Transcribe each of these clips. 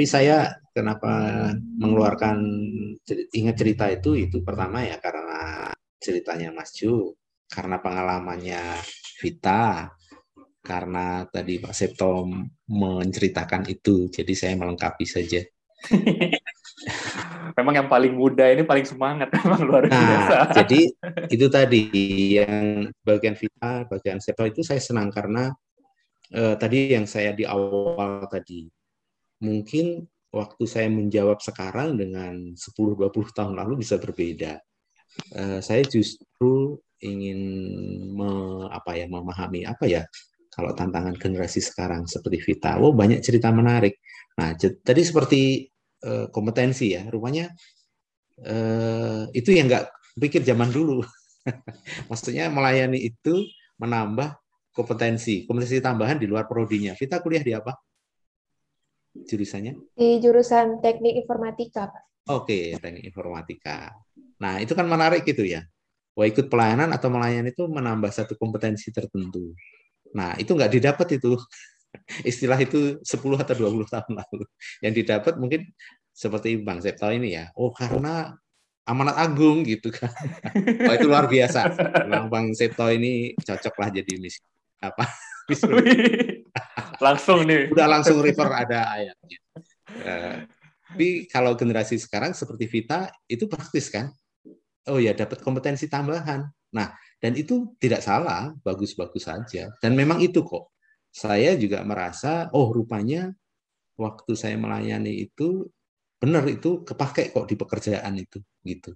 Tapi saya kenapa mengeluarkan ingat cerita itu itu pertama ya karena ceritanya Mas Ju, karena pengalamannya Vita, karena tadi Pak Septo menceritakan itu, jadi saya melengkapi saja. memang yang paling muda ini paling semangat, memang luar nah, biasa. Jadi itu tadi yang bagian Vita, bagian Septo itu saya senang karena eh, tadi yang saya di awal tadi mungkin waktu saya menjawab sekarang dengan 10-20 tahun lalu bisa berbeda. Uh, saya justru ingin me, apa ya memahami apa ya kalau tantangan generasi sekarang seperti Vita. Oh banyak cerita menarik. Nah tadi seperti uh, kompetensi ya, rupanya uh, itu yang nggak pikir zaman dulu. Maksudnya melayani itu menambah kompetensi, kompetensi tambahan di luar prodinya. Vita kuliah di apa? Jurusannya? Di jurusan Teknik Informatika, Pak. Oke, Teknik Informatika. Nah, itu kan menarik gitu ya. Wah, ikut pelayanan atau melayani itu menambah satu kompetensi tertentu. Nah, itu nggak didapat itu. Istilah itu 10 atau 20 tahun lalu. Yang didapat mungkin seperti Bang Septo ini ya. Oh, karena amanat agung gitu kan. Oh, itu luar biasa. Bang Bang Septo ini cocoklah jadi mis apa? langsung nih. Udah langsung refer ada ayatnya. Uh, tapi kalau generasi sekarang seperti Vita itu praktis kan? Oh ya dapat kompetensi tambahan. Nah dan itu tidak salah, bagus-bagus saja. Dan memang itu kok. Saya juga merasa, oh rupanya waktu saya melayani itu benar itu kepake kok di pekerjaan itu gitu.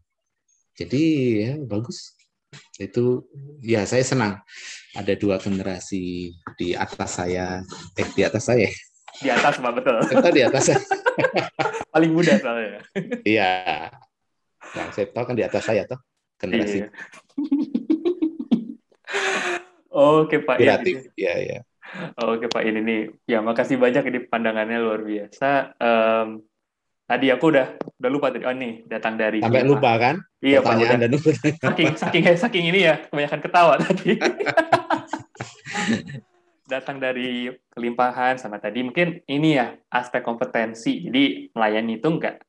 Jadi ya bagus itu ya saya senang. Ada dua generasi di atas saya. Eh di atas saya. Di atas mbak betul. Kita di atas saya. paling muda soalnya. Iya. Yang saya tahu kan di atas saya tuh generasi. Iya. oke pak kreatif. ya ya oke pak ini nih. Ya makasih banyak ini pandangannya luar biasa. Um, Tadi aku udah udah lupa tadi. Oh nih, datang dari Sampai Jema. lupa kan? Iya, Pak. Dan lupa. Saking saking saking ini ya, kebanyakan ketawa tadi. datang dari kelimpahan sama tadi mungkin ini ya aspek kompetensi. Jadi melayani itu enggak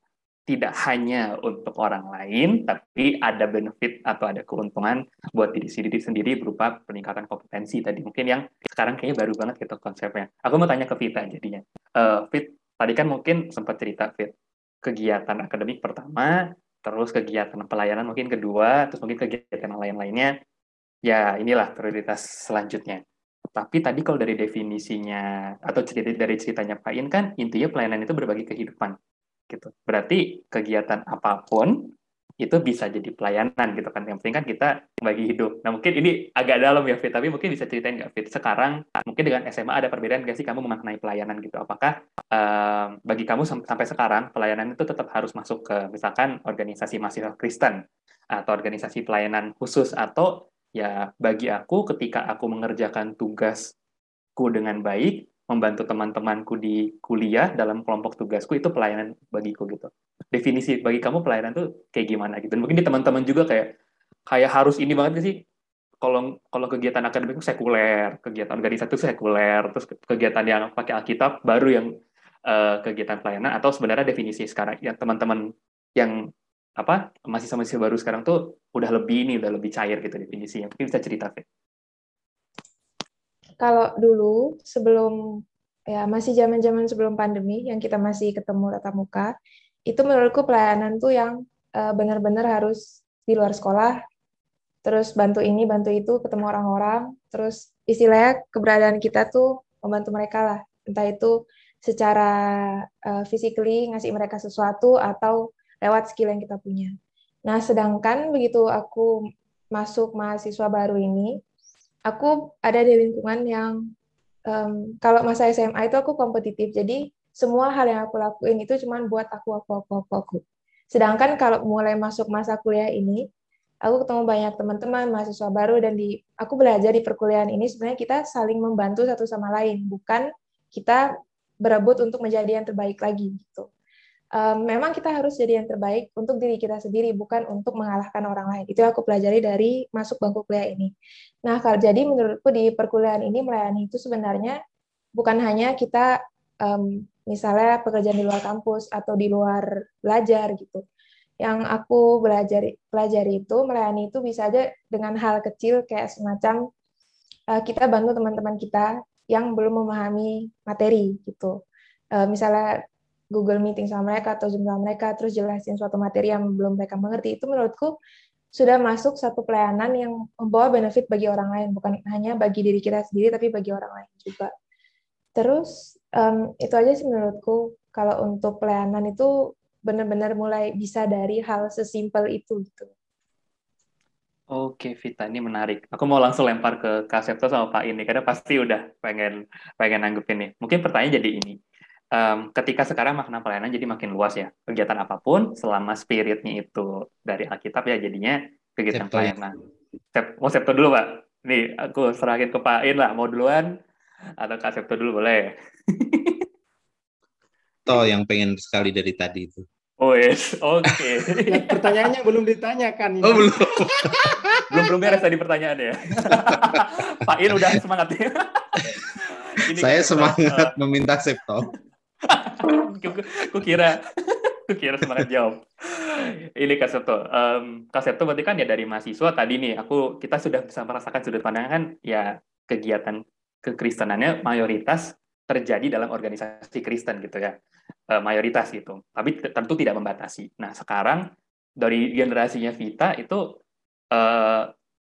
tidak hanya untuk orang lain, tapi ada benefit atau ada keuntungan buat diri sendiri sendiri berupa peningkatan kompetensi tadi. Mungkin yang sekarang kayaknya baru banget gitu konsepnya. Aku mau tanya ke Vita jadinya. Uh, Fit, tadi kan mungkin sempat cerita Fit kegiatan akademik pertama, terus kegiatan pelayanan mungkin kedua, terus mungkin kegiatan lain-lainnya, ya inilah prioritas selanjutnya. Tapi tadi kalau dari definisinya atau cerita dari ceritanya Pak In kan intinya pelayanan itu berbagi kehidupan gitu. Berarti kegiatan apa pun itu bisa jadi pelayanan gitu kan. Yang penting kan kita bagi hidup. Nah mungkin ini agak dalam ya Fit, tapi mungkin bisa ceritain nggak Fit? Sekarang mungkin dengan SMA ada perbedaan nggak sih kamu memaknai pelayanan gitu? Apakah um, bagi kamu sampai sekarang pelayanan itu tetap harus masuk ke misalkan organisasi mahasiswa Kristen atau organisasi pelayanan khusus atau ya bagi aku ketika aku mengerjakan tugasku dengan baik membantu teman-temanku di kuliah dalam kelompok tugasku itu pelayanan bagiku gitu. Definisi bagi kamu pelayanan tuh kayak gimana gitu. Dan mungkin di teman-teman juga kayak kayak harus ini banget sih. Kalau kalau kegiatan akademik sekuler, kegiatan organisasi itu sekuler, terus kegiatan yang pakai Alkitab baru yang uh, kegiatan pelayanan atau sebenarnya definisi sekarang yang teman-teman yang apa masih sama baru sekarang tuh udah lebih ini udah lebih cair gitu definisinya. Mungkin bisa cerita, Fit kalau dulu sebelum ya masih zaman-zaman sebelum pandemi yang kita masih ketemu tatap muka, itu menurutku pelayanan tuh yang uh, benar-benar harus di luar sekolah, terus bantu ini, bantu itu, ketemu orang-orang, terus istilahnya keberadaan kita tuh membantu mereka lah, entah itu secara uh, physically ngasih mereka sesuatu atau lewat skill yang kita punya. Nah, sedangkan begitu aku masuk mahasiswa baru ini, aku ada di lingkungan yang um, kalau masa SMA itu aku kompetitif. Jadi semua hal yang aku lakuin itu cuma buat aku, aku, aku, aku, aku. Sedangkan kalau mulai masuk masa kuliah ini, aku ketemu banyak teman-teman mahasiswa baru dan di aku belajar di perkuliahan ini sebenarnya kita saling membantu satu sama lain, bukan kita berebut untuk menjadi yang terbaik lagi gitu memang kita harus jadi yang terbaik untuk diri kita sendiri, bukan untuk mengalahkan orang lain. Itu aku pelajari dari masuk bangku kuliah ini. Nah, kalau jadi menurutku di perkuliahan ini melayani itu sebenarnya bukan hanya kita um, misalnya pekerjaan di luar kampus atau di luar belajar gitu. Yang aku belajar pelajari itu melayani itu bisa aja dengan hal kecil kayak semacam uh, kita bantu teman-teman kita yang belum memahami materi gitu. Uh, misalnya Google Meeting sama mereka atau Zoom sama mereka terus jelasin suatu materi yang belum mereka mengerti itu menurutku sudah masuk satu pelayanan yang membawa benefit bagi orang lain bukan hanya bagi diri kita sendiri tapi bagi orang lain juga. Terus um, itu aja sih menurutku kalau untuk pelayanan itu benar-benar mulai bisa dari hal sesimpel itu gitu. Oke, Vita, ini menarik. Aku mau langsung lempar ke Kak Septo sama Pak ini, karena pasti udah pengen pengen nanggepin nih. Mungkin pertanyaan jadi ini. Um, ketika sekarang makna pelayanan jadi makin luas ya. Kegiatan apa pun, selama spiritnya itu dari Alkitab ya jadinya kegiatan Septo. pelayanan. Sep, mau Septo dulu, Pak. Nih, aku serahin ke Pak In lah. Mau duluan? Atau Kak Septo dulu, boleh? Toh yang pengen sekali dari tadi itu. Oh yes, oke. Okay. ya, pertanyaannya belum ditanyakan. Oh belum. belum belum beres tadi pertanyaannya. Pak In udah semangat ya. Ini Saya semangat uh, meminta Septo. Ku kira, ku kira semangat jawab. Ini Kak Septo. Um, Kak Septo berarti kan ya dari mahasiswa tadi nih, aku kita sudah bisa merasakan sudut pandang kan ya kegiatan kekristenannya mayoritas terjadi dalam organisasi Kristen gitu ya uh, mayoritas gitu. Tapi tentu tidak membatasi. Nah, sekarang dari generasinya Vita itu uh,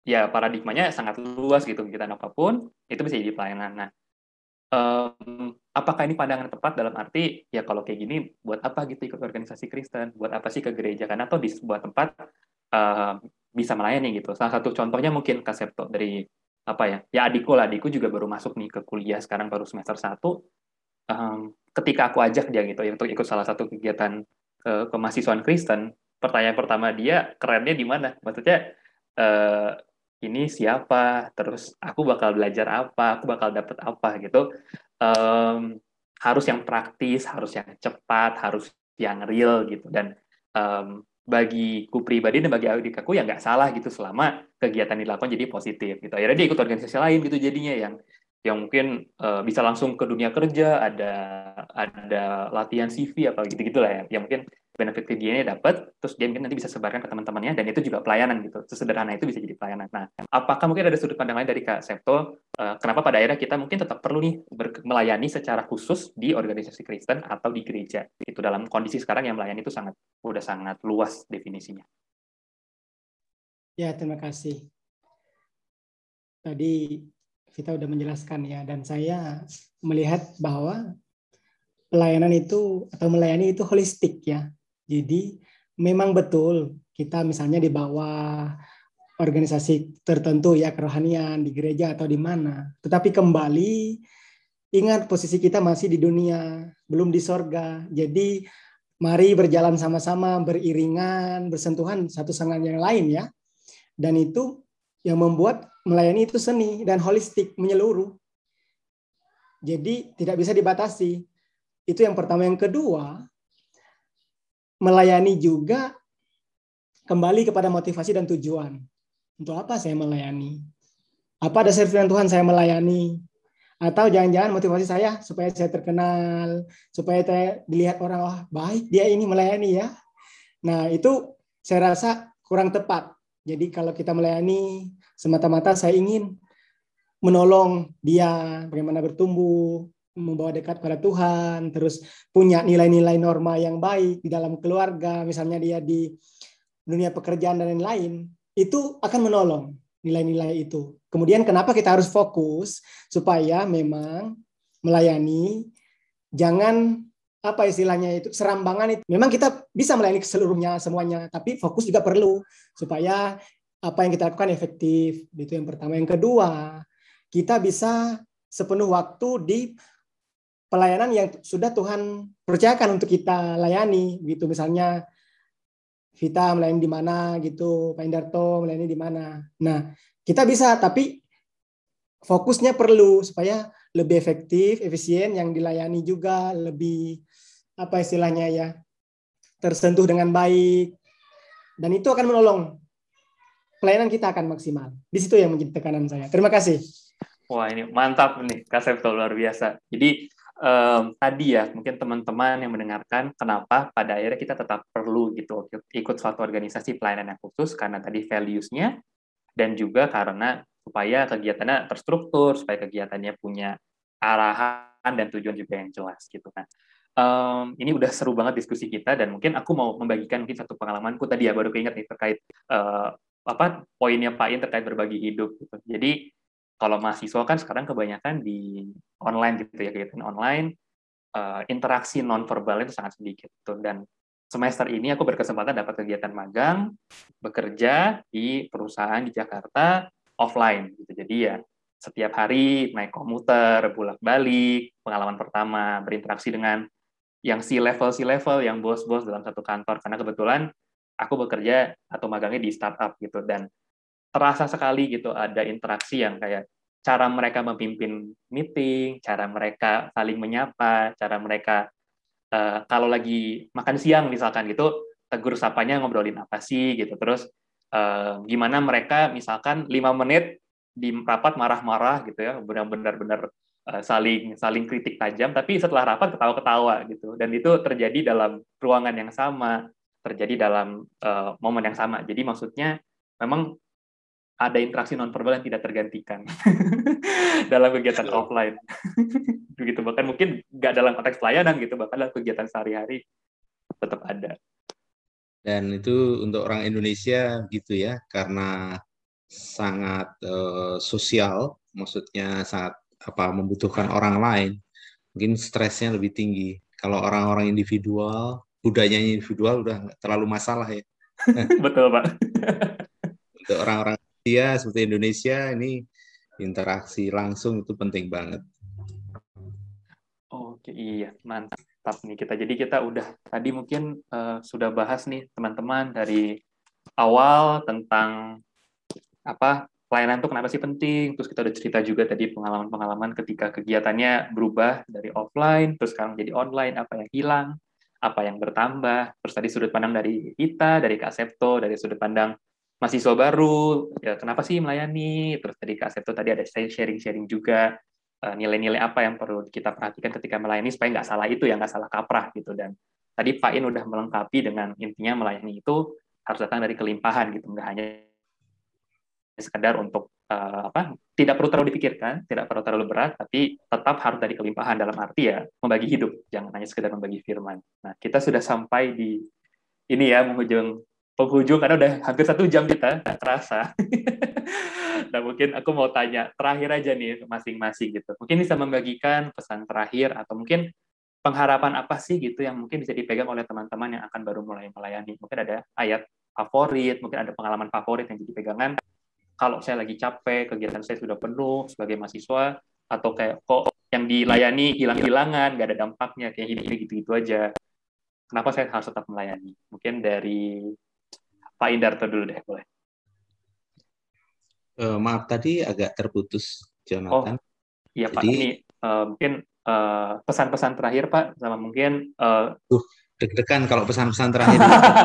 ya paradigmanya sangat luas gitu. Kita apa pun itu bisa jadi pelayanan. Nah, um, apakah ini pandangan tepat dalam arti ya kalau kayak gini buat apa gitu ikut organisasi Kristen? Buat apa sih ke gereja kan atau di sebuah tempat uh, bisa melayani gitu. Salah satu contohnya mungkin Kasepto dari apa ya? Ya adikku lah, adikku juga baru masuk nih ke kuliah sekarang baru semester satu um, ketika aku ajak dia gitu ya untuk ikut salah satu kegiatan uh, kemahasiswaan Kristen, pertanyaan pertama dia kerennya di mana? Maksudnya uh, ini siapa? Terus aku bakal belajar apa? Aku bakal dapat apa gitu? Um, harus yang praktis, harus yang cepat, harus yang real gitu dan um, bagiku pribadi dan bagi adik aku ya nggak salah gitu selama kegiatan dilakukan jadi positif gitu. Akhirnya dia ikut organisasi lain gitu jadinya yang yang mungkin uh, bisa langsung ke dunia kerja, ada ada latihan CV apa gitu-gitu lah ya. Yang mungkin benefit dia dapat, terus dia mungkin nanti bisa sebarkan ke teman-temannya dan itu juga pelayanan gitu. Sesederhana itu bisa jadi pelayanan. Nah, apakah mungkin ada sudut pandang lain dari Kak Septo? Uh, kenapa pada akhirnya kita mungkin tetap perlu nih melayani secara khusus di organisasi Kristen atau di gereja? Itu dalam kondisi sekarang yang melayani itu sangat udah sangat luas definisinya. Ya, terima kasih. Tadi kita sudah menjelaskan ya dan saya melihat bahwa pelayanan itu atau melayani itu holistik ya. Jadi memang betul kita misalnya di bawah organisasi tertentu ya kerohanian di gereja atau di mana. Tetapi kembali ingat posisi kita masih di dunia, belum di sorga. Jadi mari berjalan sama-sama beriringan, bersentuhan satu sama yang lain ya. Dan itu yang membuat melayani itu seni dan holistik, menyeluruh. Jadi tidak bisa dibatasi. Itu yang pertama. Yang kedua, melayani juga kembali kepada motivasi dan tujuan. Untuk apa saya melayani? Apa dasar firman Tuhan saya melayani? Atau jangan-jangan motivasi saya supaya saya terkenal, supaya saya dilihat orang, wah baik dia ini melayani ya. Nah itu saya rasa kurang tepat. Jadi kalau kita melayani semata-mata saya ingin menolong dia bagaimana bertumbuh, membawa dekat pada Tuhan, terus punya nilai-nilai norma yang baik di dalam keluarga, misalnya dia di dunia pekerjaan dan lain-lain, itu akan menolong nilai-nilai itu. Kemudian kenapa kita harus fokus supaya memang melayani jangan apa istilahnya itu serambangan itu. Memang kita bisa melayani seluruhnya semuanya, tapi fokus juga perlu supaya apa yang kita lakukan efektif. Itu yang pertama. Yang kedua, kita bisa sepenuh waktu di pelayanan yang sudah Tuhan percayakan untuk kita layani gitu. Misalnya Vita melayani di mana gitu. Pak Indarto melayani di mana. Nah kita bisa tapi fokusnya perlu supaya lebih efektif efisien yang dilayani juga lebih apa istilahnya ya tersentuh dengan baik. Dan itu akan menolong. Pelayanan kita akan maksimal. Di situ yang menjadi tekanan saya. Terima kasih. Wah ini mantap nih. Kak Septo luar biasa. Jadi um, tadi ya mungkin teman-teman yang mendengarkan kenapa pada akhirnya kita tetap perlu gitu ikut suatu organisasi pelayanan yang khusus karena tadi values-nya dan juga karena supaya kegiatannya terstruktur supaya kegiatannya punya arahan dan tujuan juga yang jelas gitu. Kan um, ini udah seru banget diskusi kita dan mungkin aku mau membagikan mungkin satu pengalamanku tadi ya baru keinget nih terkait uh, apa poinnya Pak In terkait berbagi hidup gitu. Jadi kalau mahasiswa kan sekarang kebanyakan di online gitu ya kegiatan online uh, interaksi non verbal itu sangat sedikit tuh dan semester ini aku berkesempatan dapat kegiatan magang bekerja di perusahaan di Jakarta offline gitu. Jadi ya setiap hari naik komuter bolak-balik pengalaman pertama berinteraksi dengan yang si level si level yang bos-bos dalam satu kantor. Karena kebetulan aku bekerja atau magangnya di startup gitu. Dan terasa sekali gitu ada interaksi yang kayak cara mereka memimpin meeting, cara mereka saling menyapa, cara mereka uh, kalau lagi makan siang misalkan gitu tegur sapanya ngobrolin apa sih gitu. Terus uh, gimana mereka misalkan lima menit di rapat marah-marah gitu ya benar-benar benar uh, saling saling kritik tajam tapi setelah rapat ketawa-ketawa gitu. Dan itu terjadi dalam ruangan yang sama terjadi dalam uh, momen yang sama. Jadi maksudnya memang ada interaksi nonverbal yang tidak tergantikan dalam kegiatan offline. Begitu bahkan mungkin nggak dalam konteks pelayanan gitu, bahkan dalam kegiatan sehari-hari tetap ada. Dan itu untuk orang Indonesia gitu ya, karena sangat uh, sosial, maksudnya sangat apa membutuhkan orang lain, mungkin stresnya lebih tinggi. Kalau orang-orang individual, budayanya individual udah terlalu masalah ya. Betul pak. untuk orang-orang ya seperti Indonesia ini interaksi langsung itu penting banget. Oke, iya, mantap nih kita. Jadi kita udah tadi mungkin uh, sudah bahas nih teman-teman dari awal tentang apa pelayanan itu kenapa sih penting. Terus kita udah cerita juga tadi pengalaman-pengalaman ketika kegiatannya berubah dari offline terus sekarang jadi online, apa yang hilang, apa yang bertambah. Terus tadi sudut pandang dari kita, dari Kak Septo, dari sudut pandang mahasiswa baru, ya kenapa sih melayani? Terus tadi Kak Septo tadi ada sharing-sharing juga eh, nilai-nilai apa yang perlu kita perhatikan ketika melayani supaya nggak salah itu ya nggak salah kaprah gitu. Dan tadi Pak In udah melengkapi dengan intinya melayani itu harus datang dari kelimpahan gitu nggak hanya sekedar untuk uh, apa tidak perlu terlalu dipikirkan tidak perlu terlalu berat tapi tetap harus dari kelimpahan dalam arti ya membagi hidup. Jangan hanya sekedar membagi firman. Nah kita sudah sampai di ini ya menghujung penghujung karena udah hampir satu jam kita nggak terasa. nah mungkin aku mau tanya terakhir aja nih masing-masing gitu. Mungkin bisa membagikan pesan terakhir atau mungkin pengharapan apa sih gitu yang mungkin bisa dipegang oleh teman-teman yang akan baru mulai melayani. Mungkin ada ayat favorit, mungkin ada pengalaman favorit yang jadi pegangan. Kalau saya lagi capek, kegiatan saya sudah penuh sebagai mahasiswa, atau kayak kok yang dilayani hilang-hilangan, nggak ada dampaknya, kayak hidup gitu-gitu aja. Kenapa saya harus tetap melayani? Mungkin dari Pak Indarto dulu deh, boleh. Uh, maaf tadi agak terputus, Jonathan. Oh, iya Pak. Ini uh, mungkin uh, pesan-pesan terakhir Pak, sama mungkin. Uh, uh, deg-degan kalau pesan-pesan terakhir.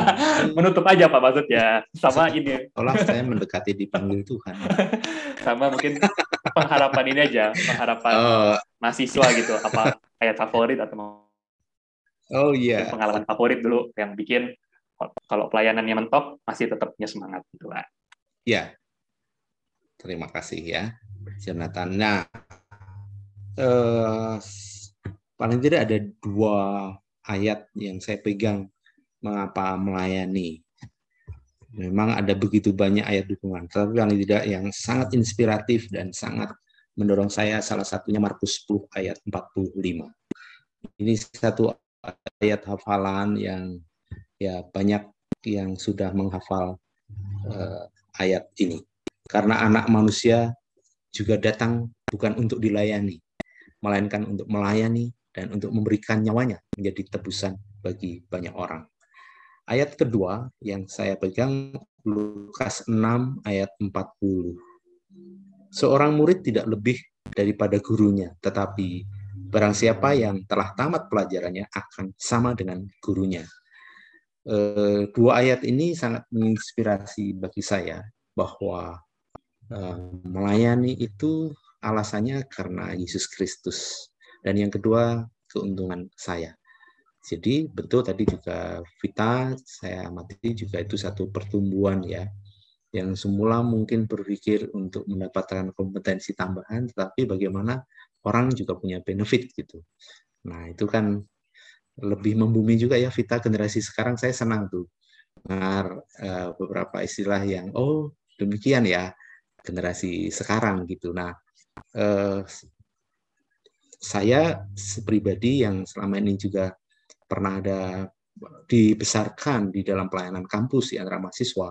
Menutup aja Pak maksudnya. Sama ini. Olah saya mendekati dipanggil Tuhan. sama mungkin pengharapan ini aja, pengharapan uh, mahasiswa gitu. Apa ayat favorit atau Oh iya. Yeah. Pengalaman favorit dulu yang bikin kalau pelayanannya mentok masih tetap punya semangat gitu lah. Ya, terima kasih ya, Jonathan. Nah, eh, paling tidak ada dua ayat yang saya pegang mengapa melayani. Memang ada begitu banyak ayat dukungan, tapi paling tidak yang sangat inspiratif dan sangat mendorong saya salah satunya Markus 10 ayat 45. Ini satu ayat hafalan yang ya banyak yang sudah menghafal uh, ayat ini. Karena anak manusia juga datang bukan untuk dilayani, melainkan untuk melayani dan untuk memberikan nyawanya menjadi tebusan bagi banyak orang. Ayat kedua yang saya pegang Lukas 6 ayat 40. Seorang murid tidak lebih daripada gurunya, tetapi barang siapa yang telah tamat pelajarannya akan sama dengan gurunya. Eh, dua ayat ini sangat menginspirasi bagi saya bahwa eh, melayani itu alasannya karena Yesus Kristus dan yang kedua keuntungan saya. Jadi betul tadi juga Vita saya amati juga itu satu pertumbuhan ya yang semula mungkin berpikir untuk mendapatkan kompetensi tambahan tetapi bagaimana orang juga punya benefit gitu. Nah, itu kan lebih membumi juga ya Vita generasi sekarang saya senang tuh dengar uh, beberapa istilah yang oh demikian ya generasi sekarang gitu. Nah, uh, saya pribadi yang selama ini juga pernah ada dibesarkan di dalam pelayanan kampus di antara mahasiswa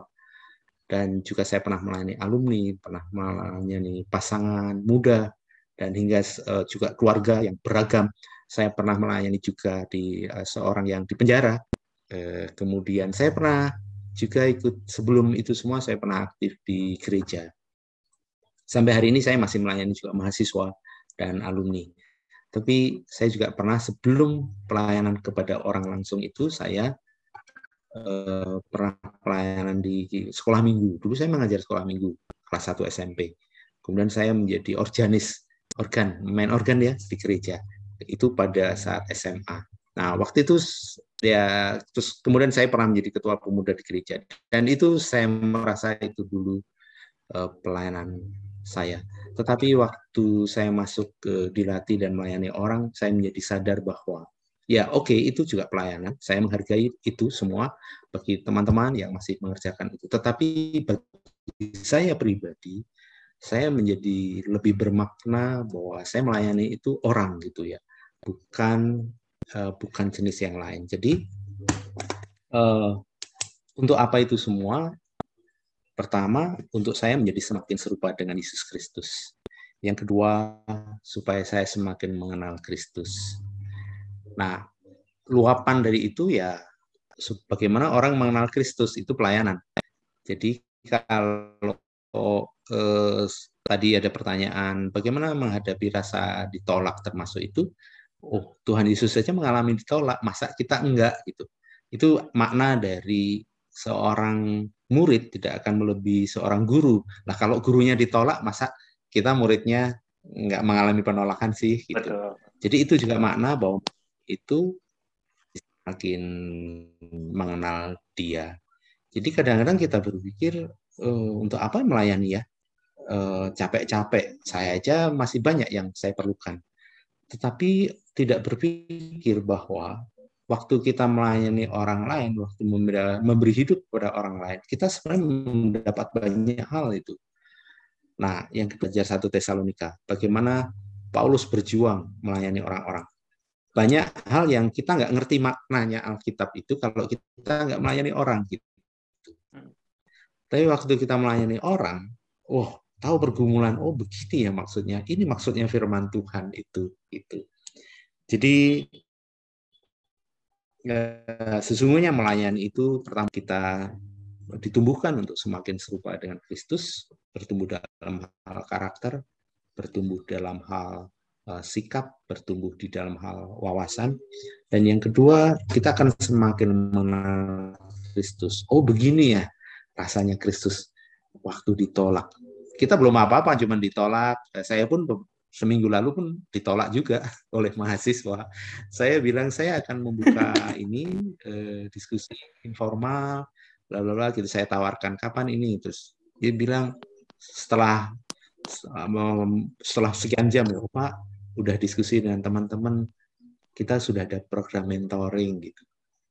dan juga saya pernah melayani alumni, pernah melayani pasangan muda dan hingga uh, juga keluarga yang beragam. Saya pernah melayani juga di uh, seorang yang di penjara. Uh, kemudian saya pernah juga ikut sebelum itu semua saya pernah aktif di gereja. Sampai hari ini saya masih melayani juga mahasiswa dan alumni. Tapi saya juga pernah sebelum pelayanan kepada orang langsung itu saya pernah pelayanan di sekolah minggu. Dulu saya mengajar sekolah minggu kelas 1 SMP. Kemudian saya menjadi organis, organ, main organ ya di gereja. Itu pada saat SMA. Nah, waktu itu ya terus kemudian saya pernah menjadi ketua pemuda di gereja dan itu saya merasa itu dulu uh, pelayanan saya. Tetapi waktu saya masuk ke dilatih dan melayani orang, saya menjadi sadar bahwa ya oke okay, itu juga pelayanan. Saya menghargai itu semua bagi teman-teman yang masih mengerjakan itu. Tetapi bagi saya pribadi, saya menjadi lebih bermakna bahwa saya melayani itu orang gitu ya, bukan uh, bukan jenis yang lain. Jadi uh, untuk apa itu semua? Pertama, untuk saya menjadi semakin serupa dengan Yesus Kristus. Yang kedua, supaya saya semakin mengenal Kristus. Nah, luapan dari itu ya bagaimana orang mengenal Kristus itu pelayanan. Jadi kalau eh, tadi ada pertanyaan bagaimana menghadapi rasa ditolak termasuk itu, oh Tuhan Yesus saja mengalami ditolak, masa kita enggak gitu. Itu makna dari seorang murid tidak akan melebihi seorang guru. Nah, kalau gurunya ditolak, masa kita muridnya nggak mengalami penolakan sih? Gitu. Betul. Jadi itu juga makna bahwa itu makin mengenal dia. Jadi kadang-kadang kita berpikir uh, untuk apa melayani ya? Uh, capek-capek, saya aja masih banyak yang saya perlukan. Tetapi tidak berpikir bahwa waktu kita melayani orang lain, waktu memberi hidup kepada orang lain, kita sebenarnya mendapat banyak hal itu. Nah, yang belajar satu Tesalonika, bagaimana Paulus berjuang melayani orang-orang. Banyak hal yang kita nggak ngerti maknanya Alkitab itu kalau kita nggak melayani orang gitu. Tapi waktu kita melayani orang, oh tahu pergumulan, oh begini ya maksudnya, ini maksudnya firman Tuhan itu, itu. Jadi Ya, sesungguhnya melayani itu pertama kita ditumbuhkan untuk semakin serupa dengan Kristus, bertumbuh dalam hal karakter, bertumbuh dalam hal uh, sikap, bertumbuh di dalam hal wawasan, dan yang kedua kita akan semakin mengenal Kristus. Oh begini ya rasanya Kristus waktu ditolak. Kita belum apa-apa, cuma ditolak. Saya pun seminggu lalu pun ditolak juga oleh mahasiswa. Saya bilang saya akan membuka ini eh, diskusi informal, lalu lalu gitu saya tawarkan kapan ini terus dia bilang setelah setelah sekian jam ya Pak udah diskusi dengan teman-teman kita sudah ada program mentoring gitu.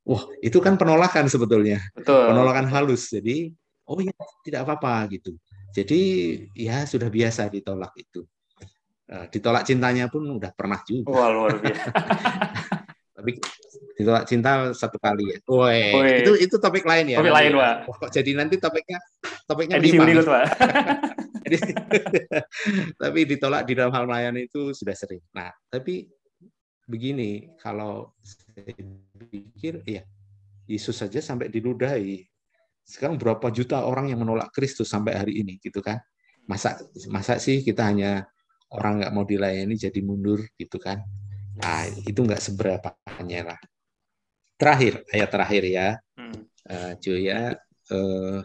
Wah itu kan penolakan sebetulnya, Betul. penolakan halus. Jadi oh ya tidak apa-apa gitu. Jadi ya sudah biasa ditolak itu. Eh, ditolak cintanya pun udah pernah juga. Wah, luar biasa. Tapi ditolak cinta satu kali ya. Woi, itu itu topik lain ya. Topik lain, Pak. Wah, kok jadi nanti topiknya topiknya edisi berikut, Pak. tapi ditolak di dalam hal melayani itu sudah sering. Nah, tapi begini, kalau saya pikir ya Yesus saja sampai diludahi. Sekarang berapa juta orang yang menolak Kristus sampai hari ini gitu kan? Masa masa sih kita hanya orang nggak mau dilayani jadi mundur gitu kan nah itu nggak seberapa lah terakhir ayat terakhir ya hmm. uh, Joya uh,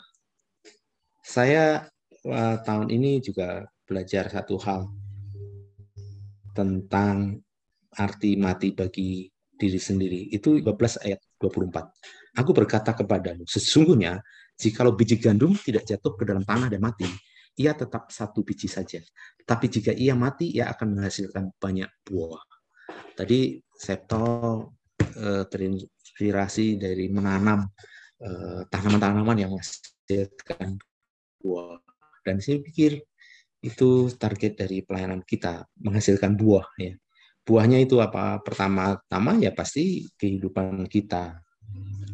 saya uh, tahun ini juga belajar satu hal tentang arti mati bagi diri sendiri. Itu 12 ayat 24. Aku berkata kepadamu, sesungguhnya jikalau biji gandum tidak jatuh ke dalam tanah dan mati, ia tetap satu biji saja. Tapi jika ia mati, ia akan menghasilkan banyak buah. Tadi Septo eh, terinspirasi dari menanam eh, tanaman-tanaman yang menghasilkan buah. Dan saya pikir itu target dari pelayanan kita menghasilkan buah ya buahnya itu apa pertama-tama ya pasti kehidupan kita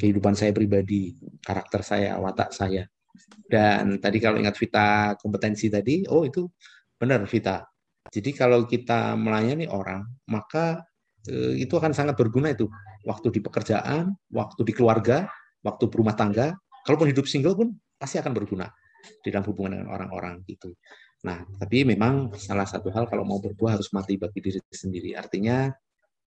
kehidupan saya pribadi karakter saya watak saya. Dan tadi kalau ingat Vita kompetensi tadi oh itu benar Vita. Jadi kalau kita melayani orang maka eh, itu akan sangat berguna itu. Waktu di pekerjaan waktu di keluarga waktu berumah tangga kalaupun hidup single pun pasti akan berguna di dalam hubungan dengan orang-orang gitu. Nah, tapi memang salah satu hal kalau mau berbuah harus mati bagi diri sendiri. Artinya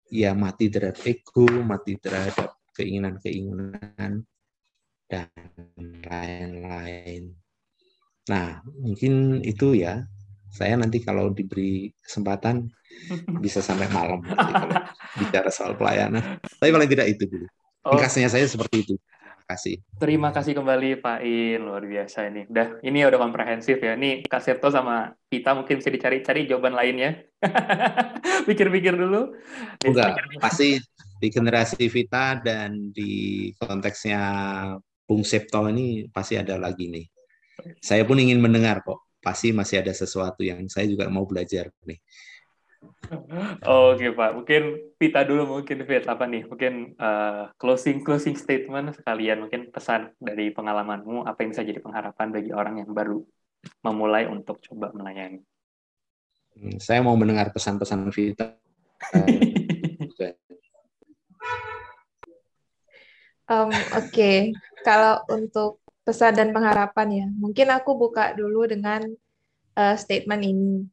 ya mati terhadap ego, mati terhadap keinginan-keinginan dan lain-lain. Nah, mungkin itu ya. Saya nanti kalau diberi kesempatan bisa sampai malam nanti kalau bicara soal pelayanan. Tapi paling tidak itu dulu. Oh. Saya seperti itu kasih. Terima kasih kembali Pak In, luar biasa ini. Udah, ini udah komprehensif ya. Ini Kak Septo sama kita mungkin bisa dicari-cari jawaban lainnya. Pikir-pikir dulu. Enggak, pasti di generasi Vita dan di konteksnya Bung Septo ini pasti ada lagi nih. Saya pun ingin mendengar kok. Pasti masih ada sesuatu yang saya juga mau belajar nih. Oke Pak, mungkin Pita dulu mungkin Fit apa nih? Mungkin uh, closing closing statement sekalian mungkin pesan dari pengalamanmu apa yang bisa jadi pengharapan bagi orang yang baru memulai untuk coba melayani. Hmm, saya mau mendengar pesan-pesan Vita. um, Oke, okay. kalau untuk pesan dan pengharapan ya, mungkin aku buka dulu dengan uh, statement ini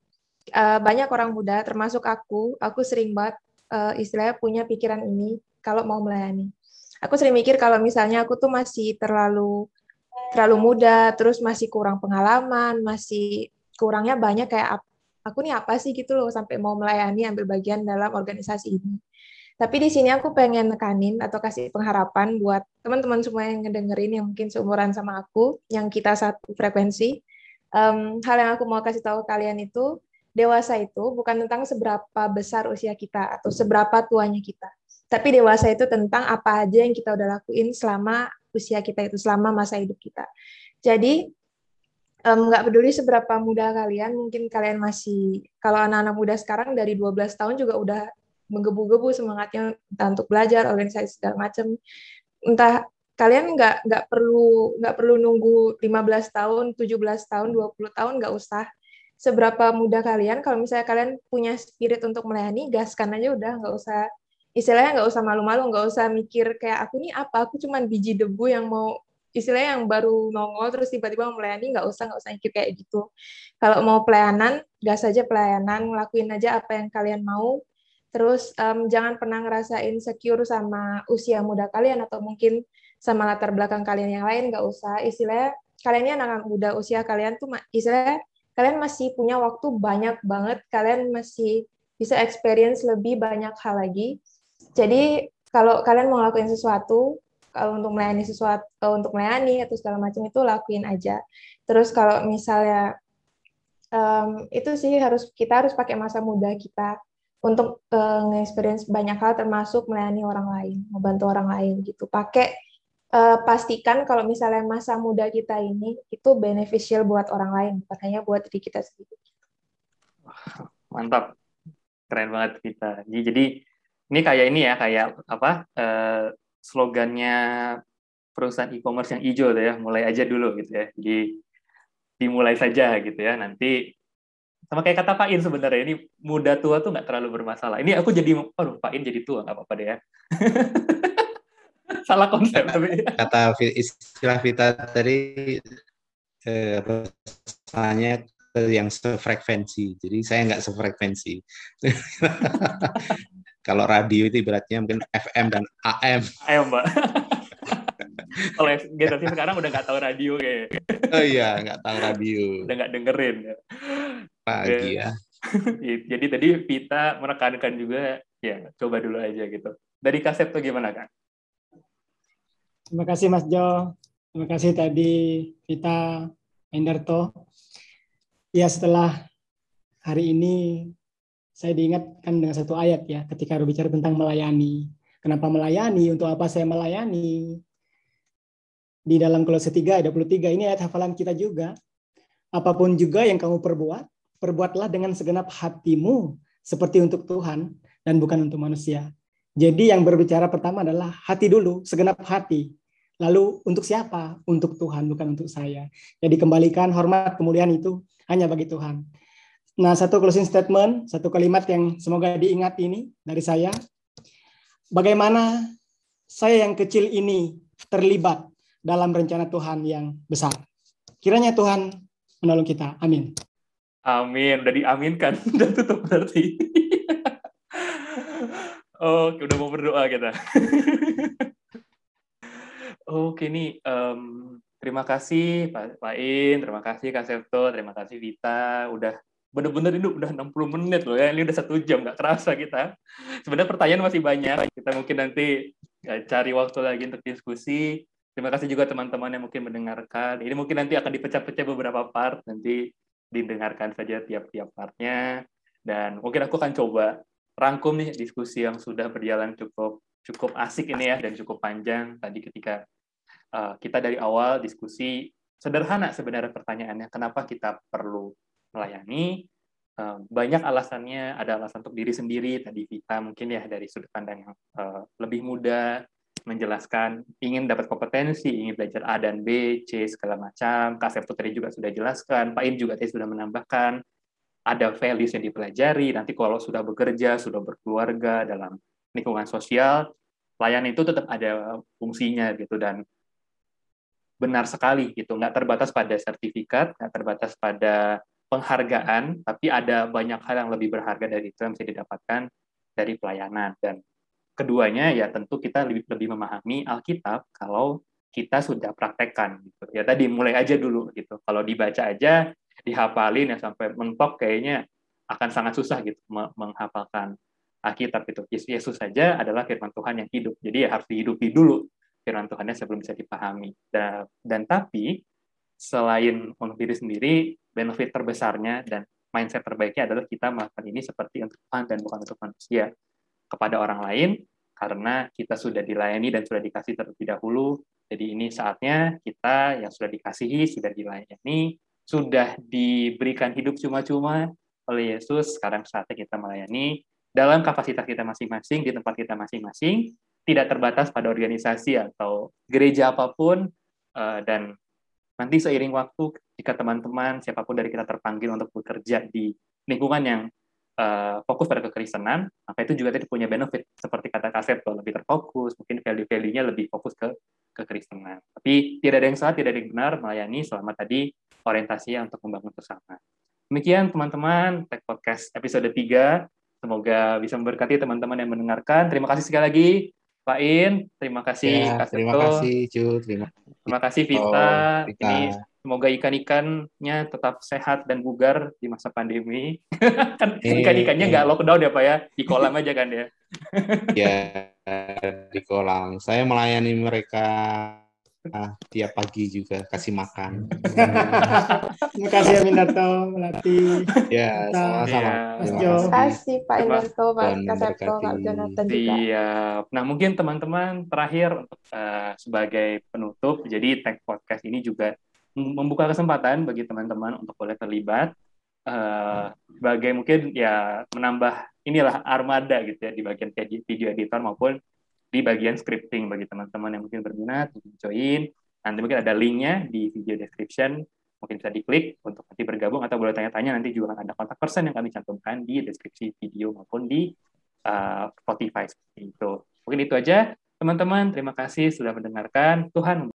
uh, banyak orang muda, termasuk aku, aku sering banget uh, istilahnya punya pikiran ini kalau mau melayani. Aku sering mikir kalau misalnya aku tuh masih terlalu terlalu muda, terus masih kurang pengalaman, masih kurangnya banyak kayak aku nih apa sih gitu loh sampai mau melayani ambil bagian dalam organisasi ini. Tapi di sini aku pengen nekanin atau kasih pengharapan buat teman-teman semua yang ngedengerin yang mungkin seumuran sama aku, yang kita satu frekuensi. Um, hal yang aku mau kasih tahu kalian itu dewasa itu bukan tentang seberapa besar usia kita atau seberapa tuanya kita. Tapi dewasa itu tentang apa aja yang kita udah lakuin selama usia kita itu, selama masa hidup kita. Jadi, nggak um, peduli seberapa muda kalian, mungkin kalian masih, kalau anak-anak muda sekarang dari 12 tahun juga udah menggebu-gebu semangatnya entah untuk belajar, organisasi segala macam. Entah kalian nggak nggak perlu nggak perlu nunggu 15 tahun, 17 tahun, 20 tahun nggak usah. Seberapa mudah kalian kalau misalnya kalian punya spirit untuk melayani gaskan aja udah nggak usah istilahnya nggak usah malu-malu nggak usah mikir kayak aku nih apa? Aku cuman biji debu yang mau istilahnya yang baru nongol terus tiba-tiba mau melayani nggak usah nggak usah mikir kayak gitu. Kalau mau pelayanan gas aja pelayanan ngelakuin aja apa yang kalian mau terus um, jangan pernah ngerasa insecure sama usia muda kalian atau mungkin sama latar belakang kalian yang lain nggak usah istilahnya kalian ini anak-anak muda usia kalian tuh istilahnya kalian masih punya waktu banyak banget, kalian masih bisa experience lebih banyak hal lagi. Jadi kalau kalian mau ngelakuin sesuatu, kalau untuk melayani sesuatu, untuk melayani atau segala macam itu lakuin aja. Terus kalau misalnya um, itu sih harus kita harus pakai masa muda kita untuk uh, nge-experience banyak hal termasuk melayani orang lain, membantu orang lain gitu. Pakai uh, pastikan kalau misalnya masa muda kita ini itu beneficial buat orang lain, bukan hanya buat diri kita sendiri. Mantap, keren banget kita. Jadi ini kayak ini ya, kayak apa uh, slogannya perusahaan e-commerce yang hijau ya, mulai aja dulu gitu ya. Jadi dimulai saja gitu ya. Nanti sama kayak kata Pak In sebenarnya ini muda tua tuh nggak terlalu bermasalah. Ini aku jadi, aduh Pak In jadi tua nggak apa-apa deh ya. salah konsep tapi. kata istilah Vita tadi eh, pesannya yang sefrekuensi. Jadi saya nggak sefrekuensi. Kalau radio itu ibaratnya mungkin FM dan AM AM mbak kalau generasi sekarang udah nggak tahu radio kayak. Oh iya nggak tahu radio. Udah nggak dengerin pagi ya jadi tadi Vita menekankan juga ya coba dulu aja gitu. Dari kaset tuh gimana kan? Terima kasih Mas Jo. Terima kasih tadi Vita Enderto. Ya setelah hari ini saya diingatkan dengan satu ayat ya ketika berbicara tentang melayani. Kenapa melayani? Untuk apa saya melayani? Di dalam Kolose 3 ayat 23 ini ayat hafalan kita juga. Apa pun juga yang kamu perbuat, perbuatlah dengan segenap hatimu seperti untuk Tuhan dan bukan untuk manusia. Jadi yang berbicara pertama adalah hati dulu, segenap hati. Lalu untuk siapa? Untuk Tuhan, bukan untuk saya. Jadi kembalikan hormat kemuliaan itu hanya bagi Tuhan. Nah, satu closing statement, satu kalimat yang semoga diingat ini dari saya. Bagaimana saya yang kecil ini terlibat dalam rencana Tuhan yang besar. Kiranya Tuhan menolong kita. Amin. Amin. Udah diaminkan. Udah tutup berarti. Oke, udah mau berdoa kita. Oke nih, um, terima kasih Pak, Pak terima kasih Kak Septo, terima kasih Vita, udah bener-bener ini udah 60 menit loh ya, ini udah satu jam, nggak kerasa kita. Sebenarnya pertanyaan masih banyak, kita mungkin nanti ya, cari waktu lagi untuk diskusi. Terima kasih juga teman-teman yang mungkin mendengarkan. Ini mungkin nanti akan dipecah-pecah beberapa part, nanti didengarkan saja tiap-tiap partnya. Dan mungkin aku akan coba rangkum nih diskusi yang sudah berjalan cukup cukup asik ini ya dan cukup panjang. Tadi ketika uh, kita dari awal diskusi sederhana sebenarnya pertanyaannya kenapa kita perlu melayani? Uh, banyak alasannya. Ada alasan untuk diri sendiri tadi Vita mungkin ya dari sudut pandang yang uh, lebih muda menjelaskan ingin dapat kompetensi ingin belajar A dan B C segala macam. Kak Septo tadi juga sudah jelaskan Pak In juga tadi sudah menambahkan ada values yang dipelajari, nanti kalau sudah bekerja, sudah berkeluarga dalam lingkungan sosial, layanan itu tetap ada fungsinya gitu. Dan benar sekali gitu, nggak terbatas pada sertifikat, nggak terbatas pada penghargaan, tapi ada banyak hal yang lebih berharga dari itu yang bisa didapatkan dari pelayanan. Dan keduanya ya tentu kita lebih lebih memahami Alkitab kalau kita sudah praktekkan gitu. Ya tadi mulai aja dulu gitu. Kalau dibaca aja dihafalin ya sampai mentok kayaknya akan sangat susah gitu menghafalkan Alkitab itu. Yesus saja adalah firman Tuhan yang hidup. Jadi ya harus dihidupi dulu firman Tuhannya sebelum bisa dipahami. Dan, dan tapi selain untuk diri sendiri, benefit terbesarnya dan mindset terbaiknya adalah kita melakukan ini seperti untuk Tuhan dan bukan untuk manusia kepada orang lain karena kita sudah dilayani dan sudah dikasih terlebih dahulu. Jadi ini saatnya kita yang sudah dikasihi, sudah dilayani, sudah diberikan hidup cuma-cuma oleh Yesus, sekarang saatnya kita melayani dalam kapasitas kita masing-masing, di tempat kita masing-masing, tidak terbatas pada organisasi atau gereja apa pun, eh, dan nanti seiring waktu, jika teman-teman, siapa pun dari kita terpanggil untuk bekerja di lingkungan yang uh, fokus pada kekristenan, maka itu juga tadi punya benefit. Seperti kata Kasep, lebih terfokus, mungkin value-value-nya lebih fokus ke kekristenan. Tapi tidak ada yang salah, tidak ada yang benar melayani selama tadi orientasinya untuk membangun bersama. Demikian teman-teman, Tech Podcast episode 3. Semoga bisa memberkati teman-teman yang mendengarkan. Terima kasih sekali lagi Pak In, terima kasih ya, Kak Terima kasih Cu, terima kasih. Terima kasih Vita. Oh, Vita. Ini semoga ikan-ikannya tetap sehat dan bugar di masa pandemi. kan eh, ikan-ikannya nggak lockdown ya Pak ya, di kolam aja kan ya. ya, di kolam. Saya melayani mereka Nah, tiap pagi juga kasih makan. Terima kasih Aminato, Melati. Ya, sama-sama. Ya. Terima kasih Pak Indarto, Pak Kasepto, Pak Jonathan juga. Iya. Nah, mungkin teman-teman terakhir uh, sebagai penutup, jadi Tech Podcast ini juga membuka kesempatan bagi teman-teman untuk boleh terlibat uh, sebagai mungkin ya menambah inilah armada gitu ya di bagian video editor maupun di bagian scripting bagi teman-teman yang mungkin berminat untuk join. Nanti mungkin ada linknya di video description, mungkin bisa diklik untuk nanti bergabung atau boleh tanya-tanya nanti juga ada kontak person yang kami cantumkan di deskripsi video maupun di uh, Spotify seperti itu. Mungkin itu aja teman-teman. Terima kasih sudah mendengarkan. Tuhan